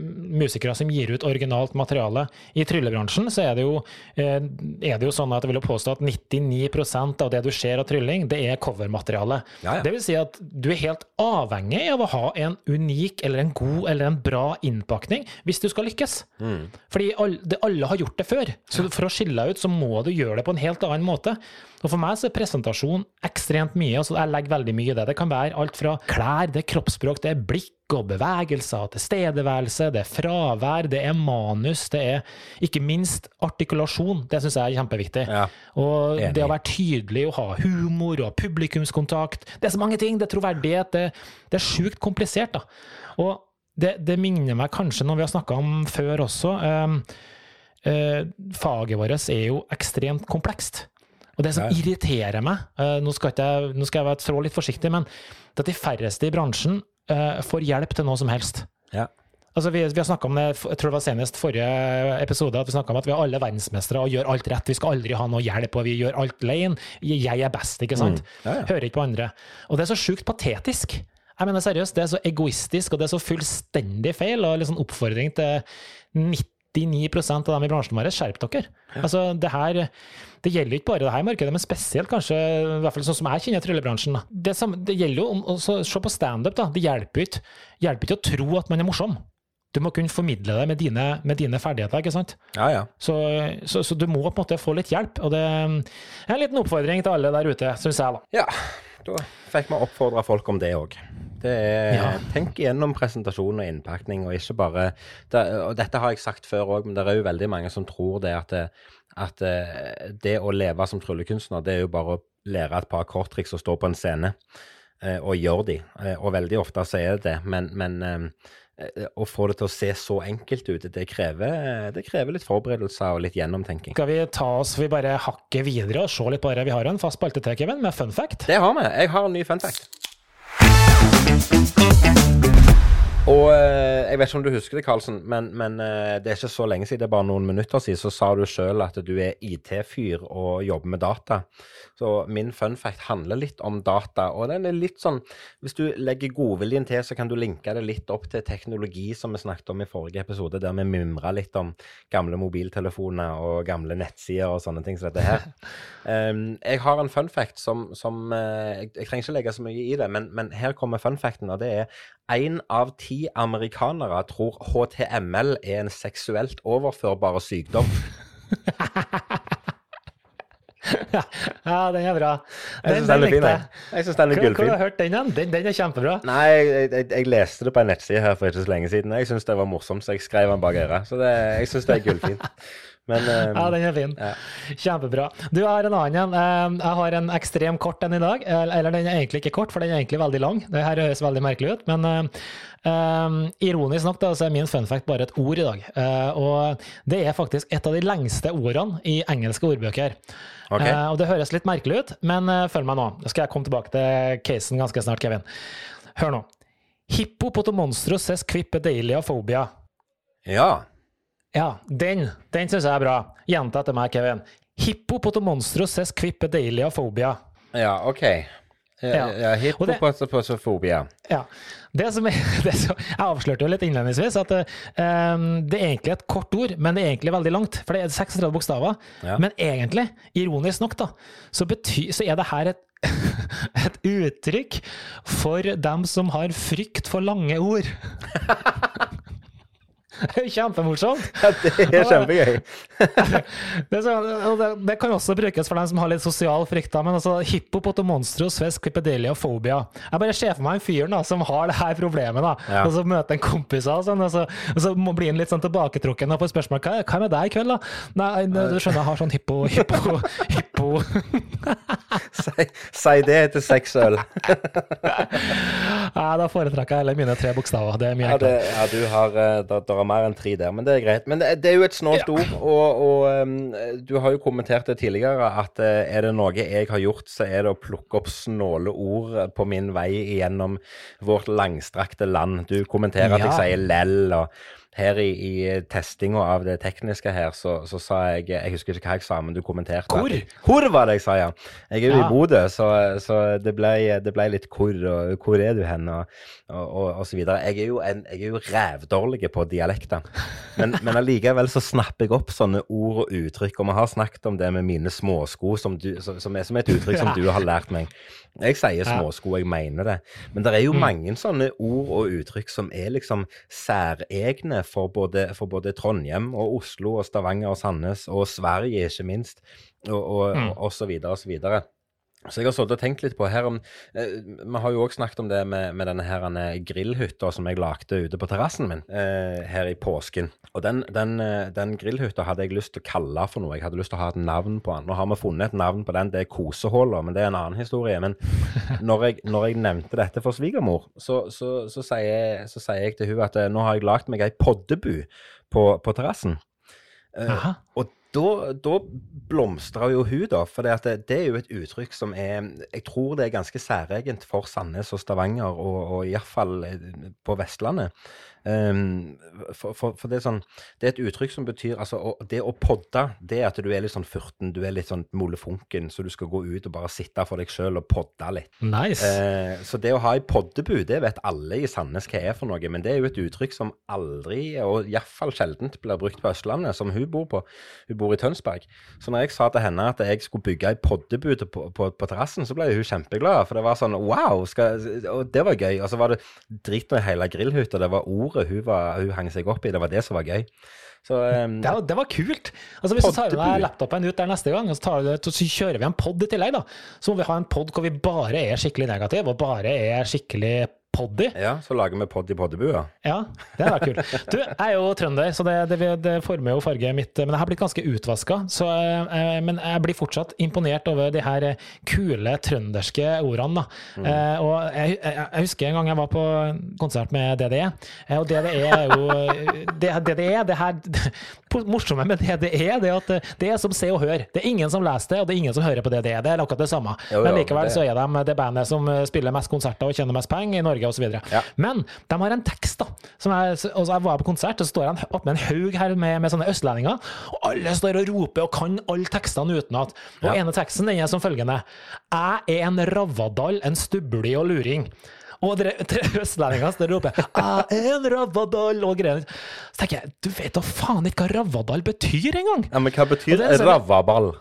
musikere som gir ut originalt materiale. I tryllebransjen så er det jo, er det jo sånn at jeg vil påstå at 99% av det du ser av trylling, det er covermateriale. Ja, ja. Det vil si at du er helt avhengig av å ha en unik eller en god eller en bra innpakning hvis du skal lykkes. Mm. Fordi alle, det, alle har gjort det før. Så for å skille deg ut, så må du gjøre det på en helt annen måte. Og for meg så er presentasjon ekstremt mye. altså Jeg legger veldig mye i det. Det kan være alt fra klær, det er kroppsspråk, det er blikk og bevegelser, tilstedeværelse, det er fravær, det er manus, det er ikke minst artikulasjon. Det syns jeg er kjempeviktig. Ja, Og enig. det å være tydelig og ha humor og publikumskontakt. Det er så mange ting. Det er troverdighet. Det, det er sjukt komplisert, da. Og det, det minner meg kanskje når vi har snakka om før også. Um, uh, faget vårt er jo ekstremt komplekst. Og det som irriterer meg, eh, nå, skal jeg, nå skal jeg være trå litt forsiktig, men det at de færreste i bransjen eh, får hjelp til noe som helst. Ja. Altså, vi, vi har snakket om det, jeg tror det var senest forrige episode, at vi snakka om at vi er alle verdensmestere og gjør alt rett. Vi skal aldri ha noe hjelp, og vi gjør alt alene. Jeg er best, ikke sant? Mm. Ja, ja. Hører ikke på andre. Og det er så sjukt patetisk. Jeg mener seriøst, det er så egoistisk, og det er så fullstendig feil, og sånn oppfordring til 99% av dem i bransjen vår, skjerp dere. Altså, det her, det gjelder ikke bare det her markedet, men spesielt kanskje, i hvert fall sånn som jeg kjenner tryllebransjen. Det, samme, det gjelder jo om å se på standup, da. Det hjelper ikke, hjelper ikke å tro at man er morsom. Du må kunne formidle det med dine, med dine ferdigheter, ikke sant? Ja, ja. Så, så, så du må på en måte få litt hjelp, og det er en liten oppfordring til alle der ute, syns jeg, da. Ja, da fikk vi oppfordra folk om det òg. Det er, Ja. Tenk igjennom presentasjon og innpakning, og ikke bare det, Og dette har jeg sagt før òg, men det er jo veldig mange som tror det at, det, at eh, det å leve som tryllekunstner, det er jo bare å lære et par korttriks og stå på en scene eh, og gjøre de. Eh, Og veldig ofte så er det men, men å få det til å se så enkelt ut, det krever, det krever litt forberedelser og litt gjennomtenking. Skal vi ta oss, vi bare hakke videre og se litt på det? Vi har en fast spalte til, Kevin, med fun fact. Det har vi. Jeg har en ny fun fact. Og eh, jeg vet ikke om du husker det, Karlsen, men, men eh, det er ikke så lenge siden, det er bare noen minutter siden, så sa du sjøl at du er IT-fyr og jobber med data. Så min fun fact handler litt om data. Og den er litt sånn Hvis du legger godviljen til, så kan du linke det litt opp til teknologi, som vi snakket om i forrige episode, der vi mimra litt om gamle mobiltelefoner og gamle nettsider og sånne ting som dette her. Um, jeg har en fun fact som, som eh, jeg, jeg trenger ikke legge så mye i det, men, men her kommer fun facten, og det er én av ti amerikanere tror HTML er en seksuelt overførbar sykdom. Ja, den er bra. Jeg syns den er fin, jeg. Jeg synes den er Hvor, hvor har du hørt den hen? Den, den er kjempebra. Nei, jeg, jeg, jeg leste det på en nettside her for ikke så lenge siden. Jeg syns det var morsomt, så jeg skrev den bak øret. Så det, jeg syns det er gullfint. Men um, Ja, den er fin. ja. Kjempebra. Du jeg har en annen en. Eh, Jeg har en ekstrem kort en i dag. Eller den er egentlig ikke kort, for den er egentlig veldig lang. Det her høres veldig merkelig ut, men eh, ironisk nok da, så er min fun fact bare et ord i dag. Uh, og det er faktisk et av de lengste ordene i engelske ordbøker. Okay. Uh, og det høres litt merkelig ut, men uh, følg meg nå. Da skal jeg komme tilbake til casen ganske snart, Kevin. Hør nå. Hippopotomonstros ses quippe deilia-phobia. ja. Ja, den, den syns jeg er bra. Gjenta etter meg, Kevin. Hippopotomonstros es quippe deilia-phobia. Ja, OK. Ja, Ja. det- Ja. Det som er, det som, jeg avslørte jo litt innledningsvis at um, det er egentlig et kort ord, men det er egentlig veldig langt. For det er 36 bokstaver. Ja. Men egentlig, ironisk nok, da, så, bety, så er det her et, et uttrykk for dem som har frykt for lange ord. Det er Kjempemorsomt. Ja, det er kjempegøy. Det, er så, det, det kan også brukes for dem som har litt sosial frykt. Men altså, hippopotomonstros ves quipedelia phobia. Jeg bare ser for meg en fyr da, som har det her problemet, da, Ja. og så møter en kompis av sånn, og så, og så blir han litt sånn tilbaketrukken og får spørsmål hva, hva med deg i kveld, da? Nei, du skjønner, jeg har sånn hippo, hippo, hippo Si, si det etter seks øl. Nei, Da foretrekker jeg heller mine tre bokstaver. Det er mye Ja, det, ja du har da, det, det er mer enn tre der, men det er greit. Men det, det er jo et snålt ord, og, og um, du har jo kommentert det tidligere at uh, er det noe jeg har gjort, så er det å plukke opp snåle ord på min vei gjennom vårt langstrakte land. Du kommenterer at jeg sier lell, og her i, i testinga av det tekniske her, så, så sa jeg Jeg husker ikke hva jeg sa, men du kommenterte. Hvor? Hvor var det jeg sa, ja. Jeg er jo Ja. i Bodø, så, så det, ble, det ble litt hvor, og hvor er du hen, og, og, og, og så videre. Jeg er jo, en, jeg er jo rævdårlig på dialekter, men, men allikevel så snapper jeg opp sånne ord og uttrykk, og vi har snakket om det med mine småsko, som, du, som, som er som et uttrykk som du har lært meg. Jeg sier småsko, jeg mener det, men det er jo mange sånne ord og uttrykk som er liksom særegne for både, for både Trondheim og Oslo og Stavanger og Sandnes og Sverige, ikke minst, og, og, og, og så videre og så videre. Så jeg har sittet og tenkt litt på her om eh, Vi har jo òg snakket om det med, med denne her eh, grillhytta som jeg lagde ute på terrassen min eh, her i påsken. Og den, den, den grillhytta hadde jeg lyst til å kalle for noe. Jeg hadde lyst til å ha et navn på den. Nå har vi funnet et navn på den, det er Kosehåla, men det er en annen historie. Men når jeg, når jeg nevnte dette for svigermor, så, så, så, sier så sier jeg til hun at nå har jeg lagd meg ei poddebu på, på terrassen. Eh, og da, da blomstrer jo hun, da. For det, det, er jo et uttrykk som er Jeg tror det er ganske særegent for Sandnes og Stavanger, og, og iallfall på Vestlandet. Um, for, for, for det er sånn Det er et uttrykk som betyr altså å, Det å podde, det er at du er litt sånn furten, du er litt sånn molefonken, så du skal gå ut og bare sitte for deg sjøl og podde litt. Nice. Uh, så det å ha ei poddebu, det vet alle i Sandnes hva er for noe, men det er jo et uttrykk som aldri, og iallfall sjeldent, blir brukt på Østlandet, som hun bor på. Hun bor i Tønsberg. Så når jeg sa til henne at jeg skulle bygge ei poddebu på, på, på terrassen, så ble hun kjempeglad, for det var sånn wow, skal, og det var gøy. Og så var det drit med i hele grillhytta, det var ordet hun, var, hun hang seg opp i, det var det som var gøy. Så um, Det, var- det var kult. Altså Hvis du tar med Poddebu. laptopen ut der neste gang, og så, tar det, så kjører vi en pod i tillegg, da. Så må vi ha en pod hvor vi bare er skikkelig negative, og bare er skikkelig poddy. ja, så lager vi podd i poddebua. Ja, det hadde vært kult. Du, jeg er jo trønder, så det, det, det former jo farget mitt. Men jeg har blitt ganske utvaska. Eh, men jeg blir fortsatt imponert over de her eh, kule trønderske ordene. Da. Eh, og jeg, jeg, jeg husker en gang jeg var på konsert med DDE. eh, og DDE er jo det, DDE, det her det morsomme med DDE det er at det, er som Se og Hør. Det er ingen som leser det, og det er ingen som hører på DDE. Det er akkurat det samme. Jo, jo, men likevel det- så er de det bandet som eh, spiller mest konserter og tjener mest penger i Norge osv. Ja. Men de har en tekst, da. Som jeg, og så jeg var på konsert, og så står jeg med en haug her med, med sånne østlendinger. Og alle står og roper og kan alle tekstene utenat. Og Ja. ene teksten den er som følgende. Jeg er en ravadal, en stubli og luring. Og dere tre står og roper 'Jeg er en ravadal' og greier. Så tenker jeg, du vet da faen ikke hva ravadal betyr engang! Ja, men hva betyr er sånn- ravaball?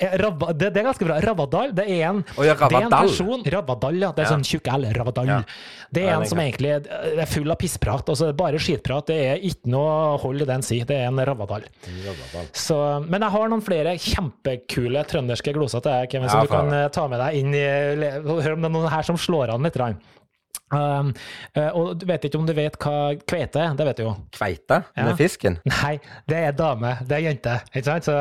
Eh, det, det er ganske bra. Ravadal, det er en, oh, ja, det er en person Ravadal, ja. Det er Ja. sånn tjukk L. Ravadal. Ja. Det er en som egentlig er full av pissprat. Altså bare skitprat. Det er ikke noe hold i den si. Det er en Ravadal. Så, men jeg har noen flere kjempekule trønderske gloser til deg, Kevin, som du kan eh, ta med deg inn i Hør om det er noen her som slår an litt. grann. Um, og du vet ikke om du vet hva kveite er? Det vet du jo. Kveite Ja. med fisken? Nei, det er dame. Det er jente. Ikke sant? Så,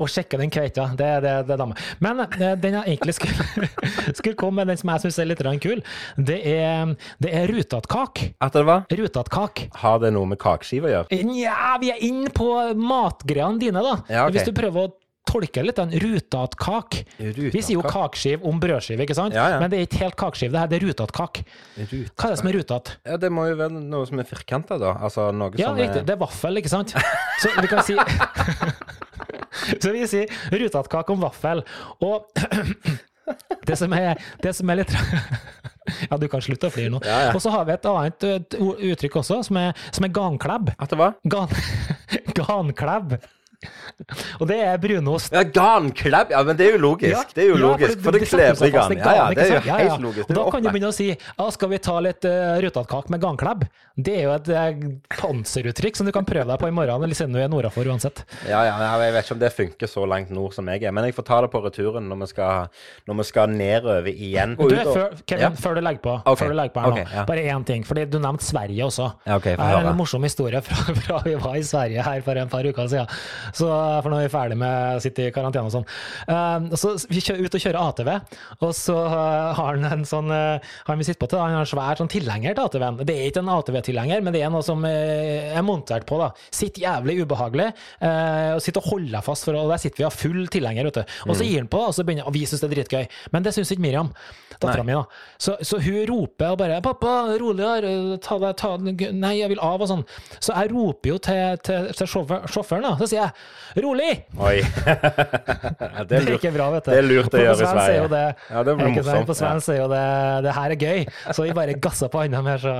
å sjekke den kveita, det, det, det er dame. Men eh, den jeg egentlig skulle, skulle komme med, den som jeg syns er litt kul, det er, det er rutatkak. At det var? Rutatkak. Har det noe med kakeskive å gjøre? Nja, vi er inne på matgreiene dine, da. Ja, okay. Hvis du prøver å tolke litt, den rutatkak. Rutat Vi sier jo kakeskiv om brødskive, ikke sant? Ja, ja. Men det er ikke helt kakeskiv, det her det er rutatkak. Rutat. Hva er det som er rutat? Ja, det må jo være noe som er firkanta, da. Altså noe Ja, som riktig. er Det er vaffel, ikke sant? Så vi kan si Så vi sier rutatkake om vaffel. Og det som er, det som er litt Ja, du kan slutte å flire nå. Ja, ja. Og så har vi et annet uh, uttrykk også, som er, som er ganklebb. At det var? Gan, ganklebb. Og det er brunost. Ja, Garnklebb! ja, men det er jo logisk. Ja, det er jo ja, logisk, for det det setter kleber i garn. Ja, ja, det er jo? Helt logisk. Og da kan du begynne å si ja, skal vi ta litt uh, med garnklebb? Det er jo et uh, panseruttrykk som du kan prøve deg på i morgen, eller siden du er nordafor uansett. Ja, ja, ja, jeg vet ikke om det funker så langt nord som jeg er, men jeg får ta det på returen når vi skal, når vi skal nedover igjen. Du, før, Kevin, Ja. før du legger på, okay. du legger på her nå, ok, ja. bare én ting. fordi du nevnte Sverige også. Ja, okay, jeg har en morsom historie fra, fra vi var i Sverige her for en par uker siden. Så, for nå er vi ferdig med å sitte i karantene og sånn. Uh, så Vi kjører ut og kjører ATV, og så uh, har han en sånn uh, Han vi sitter på til, han har en svær sånn tilhenger til ATV-en. Det er ikke en ATV-tilhenger, men det er noe som uh, er montert på. da. Sitter jævlig ubehagelig, uh, og sitter og holder deg fast, for, og der sitter vi og har full tilhenger. vet du. Og Mm. så gir han på, og så begynner, og vi syns det er dritgøy. Men det syns ikke Miriam, dattera mi. da. Så, så hun roper og bare 'Pappa, roligere, ta deg, ta Nei, jeg vil av', og sånn. Så jeg roper jo til, til, til sjåføren, da. Så sier jeg 'rolig'! Oi. Ja, Det er ikke bra, vet du. Det er lurt å gjøre i er Sverige. Det, Ja, det blir morsomt, På svensk er jo det Det her er gøy. Så vi bare gasser på hånda mer, så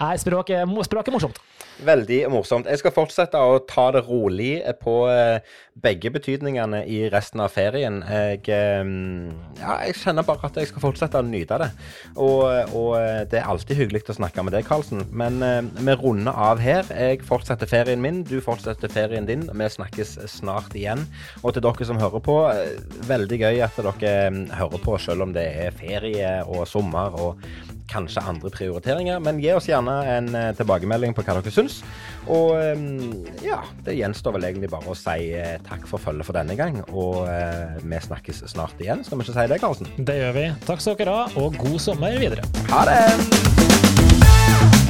Nei, språk er, ikke språket morsomt. Veldig morsomt. Jeg skal fortsette å ta det rolig på eh, begge betydningene i resten av ferien. Jeg, eh, ja, jeg kjenner bare at jeg skal fortsette å nyte det. Og, og eh, det er alltid hyggelig å snakke med deg, Karlsen. Men eh, vi runder av her. Jeg fortsetter ferien min, du fortsetter ferien din. Vi snakkes snart igjen. Og til dere som hører på, eh, veldig gøy at dere eh, hører på selv om det er ferie og sommer og kanskje andre prioriteringer. Men gi oss gjerne en eh, tilbakemelding på hva dere syns. Og eh, ja, det gjenstår vel egentlig bare å si eh, takk for følget for denne gang. Og eh, vi snakkes snart igjen. Skal vi ikke si det, Karlsen? Det gjør vi. Takk skal dere ha, og god sommer videre. Ha det!